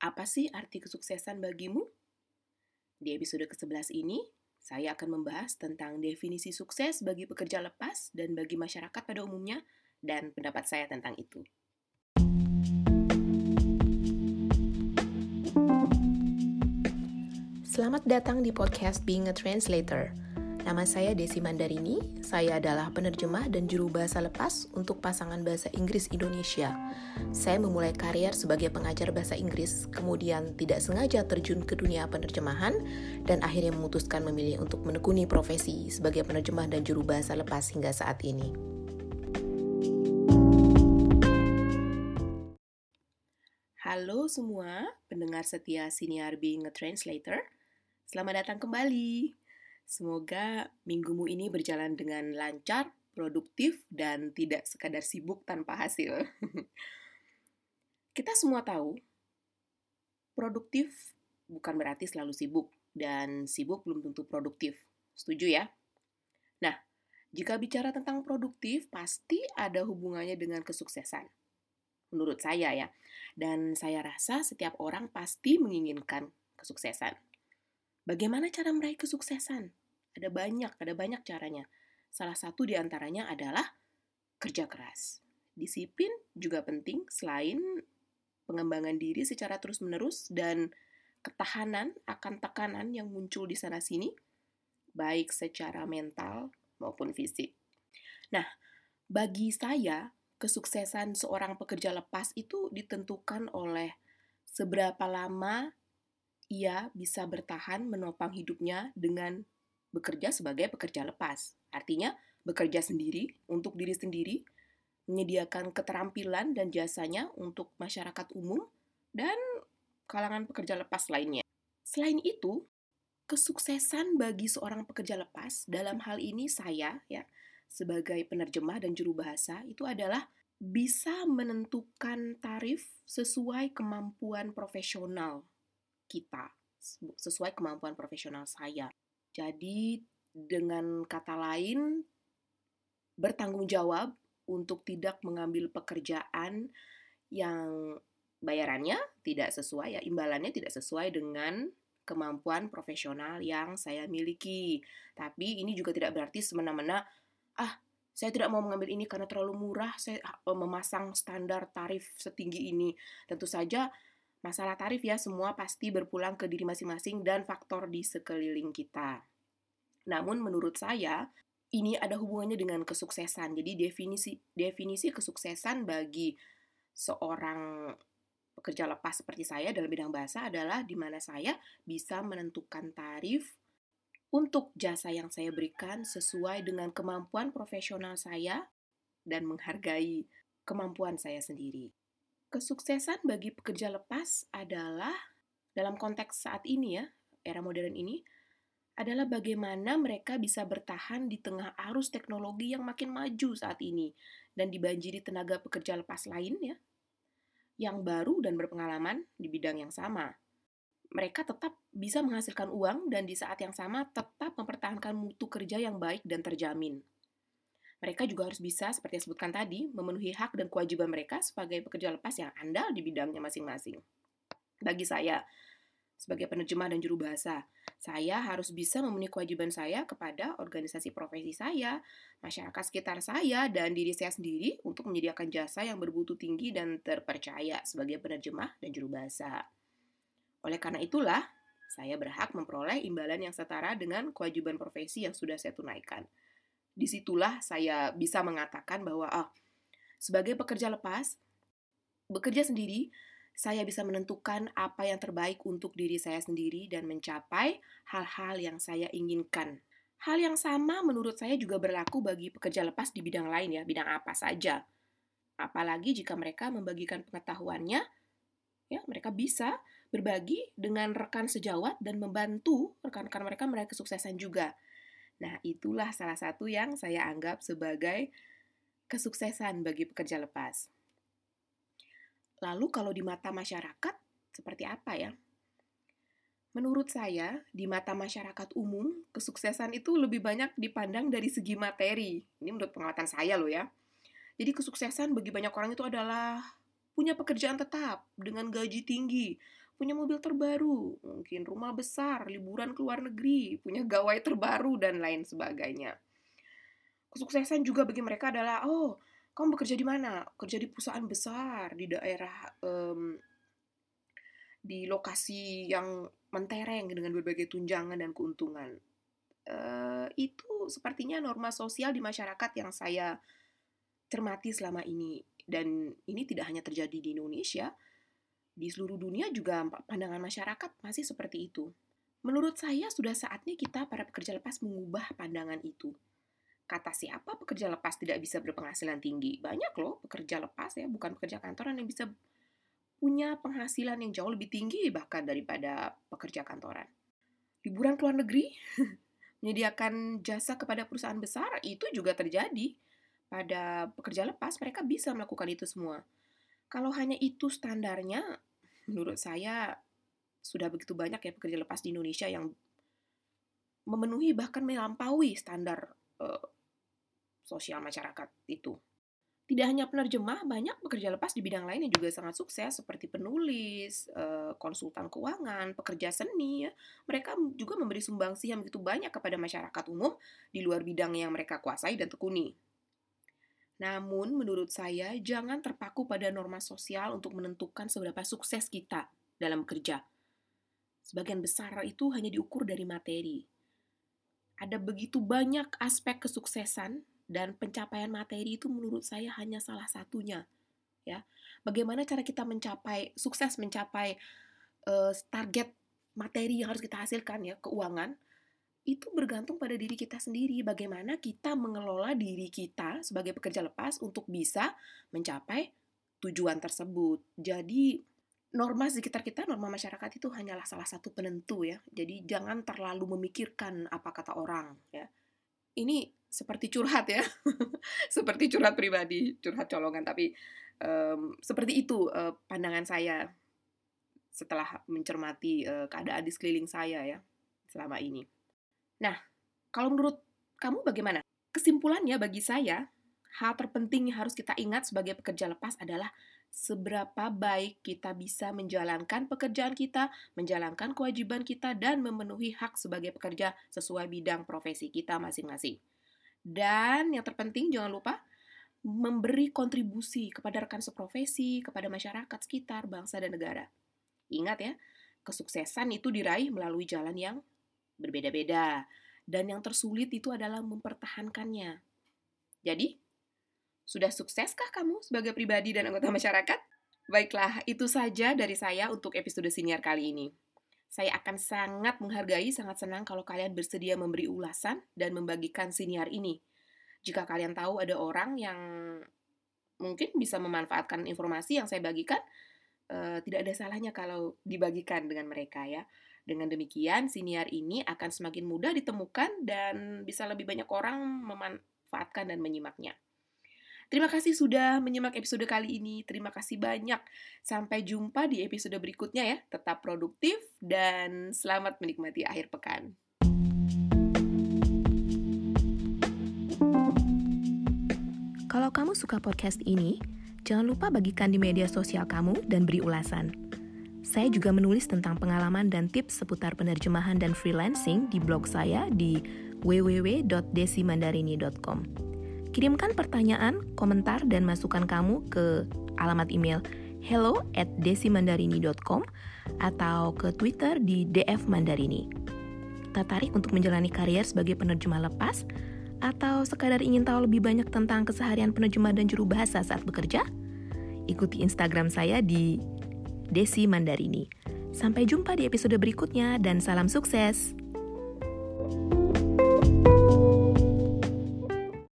Apa sih arti kesuksesan bagimu? Di episode ke-11 ini, saya akan membahas tentang definisi sukses bagi pekerja lepas dan bagi masyarakat pada umumnya, dan pendapat saya tentang itu. Selamat datang di podcast Being a Translator – Nama saya Desi Mandarini, saya adalah penerjemah dan juru bahasa lepas untuk pasangan bahasa Inggris Indonesia. Saya memulai karier sebagai pengajar bahasa Inggris, kemudian tidak sengaja terjun ke dunia penerjemahan, dan akhirnya memutuskan memilih untuk menekuni profesi sebagai penerjemah dan juru bahasa lepas hingga saat ini. Halo semua, pendengar setia Siniar Being a Translator. Selamat datang kembali. Semoga minggumu ini berjalan dengan lancar, produktif, dan tidak sekadar sibuk tanpa hasil. Kita semua tahu, produktif bukan berarti selalu sibuk, dan sibuk belum tentu produktif. Setuju ya? Nah, jika bicara tentang produktif, pasti ada hubungannya dengan kesuksesan. Menurut saya ya, dan saya rasa setiap orang pasti menginginkan kesuksesan. Bagaimana cara meraih kesuksesan? Ada banyak, ada banyak caranya. Salah satu di antaranya adalah kerja keras. Disiplin juga penting selain pengembangan diri secara terus-menerus dan ketahanan akan tekanan yang muncul di sana-sini, baik secara mental maupun fisik. Nah, bagi saya, kesuksesan seorang pekerja lepas itu ditentukan oleh seberapa lama ia bisa bertahan menopang hidupnya dengan bekerja sebagai pekerja lepas. Artinya, bekerja sendiri untuk diri sendiri, menyediakan keterampilan dan jasanya untuk masyarakat umum dan kalangan pekerja lepas lainnya. Selain itu, kesuksesan bagi seorang pekerja lepas dalam hal ini saya ya sebagai penerjemah dan juru bahasa itu adalah bisa menentukan tarif sesuai kemampuan profesional kita, sesuai kemampuan profesional saya. Jadi dengan kata lain bertanggung jawab untuk tidak mengambil pekerjaan yang bayarannya tidak sesuai ya imbalannya tidak sesuai dengan kemampuan profesional yang saya miliki. Tapi ini juga tidak berarti semena-mena ah saya tidak mau mengambil ini karena terlalu murah, saya ah, memasang standar tarif setinggi ini. Tentu saja Masalah tarif ya semua pasti berpulang ke diri masing-masing dan faktor di sekeliling kita. Namun menurut saya ini ada hubungannya dengan kesuksesan. Jadi definisi definisi kesuksesan bagi seorang pekerja lepas seperti saya dalam bidang bahasa adalah di mana saya bisa menentukan tarif untuk jasa yang saya berikan sesuai dengan kemampuan profesional saya dan menghargai kemampuan saya sendiri. Kesuksesan bagi pekerja lepas adalah dalam konteks saat ini ya, era modern ini, adalah bagaimana mereka bisa bertahan di tengah arus teknologi yang makin maju saat ini dan dibanjiri tenaga pekerja lepas lain ya, yang baru dan berpengalaman di bidang yang sama. Mereka tetap bisa menghasilkan uang dan di saat yang sama tetap mempertahankan mutu kerja yang baik dan terjamin mereka juga harus bisa, seperti yang sebutkan tadi, memenuhi hak dan kewajiban mereka sebagai pekerja lepas yang andal di bidangnya masing-masing. Bagi saya, sebagai penerjemah dan juru bahasa, saya harus bisa memenuhi kewajiban saya kepada organisasi profesi saya, masyarakat sekitar saya, dan diri saya sendiri untuk menyediakan jasa yang berbutuh tinggi dan terpercaya sebagai penerjemah dan juru bahasa. Oleh karena itulah, saya berhak memperoleh imbalan yang setara dengan kewajiban profesi yang sudah saya tunaikan di situlah saya bisa mengatakan bahwa oh, sebagai pekerja lepas, bekerja sendiri, saya bisa menentukan apa yang terbaik untuk diri saya sendiri dan mencapai hal-hal yang saya inginkan. Hal yang sama menurut saya juga berlaku bagi pekerja lepas di bidang lain ya, bidang apa saja. Apalagi jika mereka membagikan pengetahuannya, ya mereka bisa berbagi dengan rekan sejawat dan membantu rekan-rekan mereka meraih kesuksesan juga. Nah, itulah salah satu yang saya anggap sebagai kesuksesan bagi pekerja lepas. Lalu kalau di mata masyarakat, seperti apa ya? Menurut saya, di mata masyarakat umum, kesuksesan itu lebih banyak dipandang dari segi materi. Ini menurut pengamatan saya loh ya. Jadi kesuksesan bagi banyak orang itu adalah punya pekerjaan tetap dengan gaji tinggi, punya mobil terbaru, mungkin rumah besar, liburan ke luar negeri, punya gawai terbaru, dan lain sebagainya. Kesuksesan juga bagi mereka adalah, oh, kamu bekerja di mana? Kerja di perusahaan besar, di daerah, um, di lokasi yang mentereng dengan berbagai tunjangan dan keuntungan. Uh, itu sepertinya norma sosial di masyarakat yang saya cermati selama ini. Dan ini tidak hanya terjadi di Indonesia, di seluruh dunia juga pandangan masyarakat masih seperti itu. Menurut saya sudah saatnya kita para pekerja lepas mengubah pandangan itu. Kata siapa pekerja lepas tidak bisa berpenghasilan tinggi? Banyak loh pekerja lepas ya, bukan pekerja kantoran yang bisa punya penghasilan yang jauh lebih tinggi bahkan daripada pekerja kantoran. Liburan ke luar negeri, menyediakan jasa kepada perusahaan besar, itu juga terjadi pada pekerja lepas, mereka bisa melakukan itu semua. Kalau hanya itu standarnya, menurut saya sudah begitu banyak ya pekerja lepas di Indonesia yang memenuhi bahkan melampaui standar uh, sosial masyarakat itu. Tidak hanya penerjemah, banyak pekerja lepas di bidang lain yang juga sangat sukses seperti penulis, uh, konsultan keuangan, pekerja seni. Ya. Mereka juga memberi sumbangsi yang begitu banyak kepada masyarakat umum di luar bidang yang mereka kuasai dan tekuni. Namun, menurut saya, jangan terpaku pada norma sosial untuk menentukan seberapa sukses kita dalam bekerja. Sebagian besar itu hanya diukur dari materi. Ada begitu banyak aspek kesuksesan dan pencapaian materi itu menurut saya hanya salah satunya. Ya, bagaimana cara kita mencapai sukses mencapai uh, target materi yang harus kita hasilkan ya keuangan itu bergantung pada diri kita sendiri. Bagaimana kita mengelola diri kita sebagai pekerja lepas untuk bisa mencapai tujuan tersebut. Jadi norma sekitar kita, norma masyarakat itu hanyalah salah satu penentu ya. Jadi jangan terlalu memikirkan apa kata orang ya. Ini seperti curhat ya, seperti curhat pribadi, curhat colongan. Tapi um, seperti itu uh, pandangan saya setelah mencermati uh, keadaan di sekeliling saya ya selama ini. Nah, kalau menurut kamu bagaimana? Kesimpulannya bagi saya, hal terpenting yang harus kita ingat sebagai pekerja lepas adalah seberapa baik kita bisa menjalankan pekerjaan kita, menjalankan kewajiban kita, dan memenuhi hak sebagai pekerja sesuai bidang profesi kita masing-masing. Dan yang terpenting, jangan lupa memberi kontribusi kepada rekan seprofesi, kepada masyarakat sekitar, bangsa, dan negara. Ingat ya, kesuksesan itu diraih melalui jalan yang berbeda-beda. Dan yang tersulit itu adalah mempertahankannya. Jadi, sudah sukseskah kamu sebagai pribadi dan anggota masyarakat? Baiklah, itu saja dari saya untuk episode senior kali ini. Saya akan sangat menghargai, sangat senang kalau kalian bersedia memberi ulasan dan membagikan senior ini. Jika kalian tahu ada orang yang mungkin bisa memanfaatkan informasi yang saya bagikan, uh, tidak ada salahnya kalau dibagikan dengan mereka ya. Dengan demikian, siniar ini akan semakin mudah ditemukan dan bisa lebih banyak orang memanfaatkan dan menyimaknya. Terima kasih sudah menyimak episode kali ini. Terima kasih banyak. Sampai jumpa di episode berikutnya ya. Tetap produktif dan selamat menikmati akhir pekan. Kalau kamu suka podcast ini, jangan lupa bagikan di media sosial kamu dan beri ulasan. Saya juga menulis tentang pengalaman dan tips seputar penerjemahan dan freelancing di blog saya di www.desimandarini.com. Kirimkan pertanyaan, komentar, dan masukan kamu ke alamat email hello at desimandarini.com atau ke Twitter di DF Mandarini. Tertarik untuk menjalani karier sebagai penerjemah lepas? Atau sekadar ingin tahu lebih banyak tentang keseharian penerjemah dan juru bahasa saat bekerja? Ikuti Instagram saya di Desi Mandarini. Sampai jumpa di episode berikutnya dan salam sukses. thank you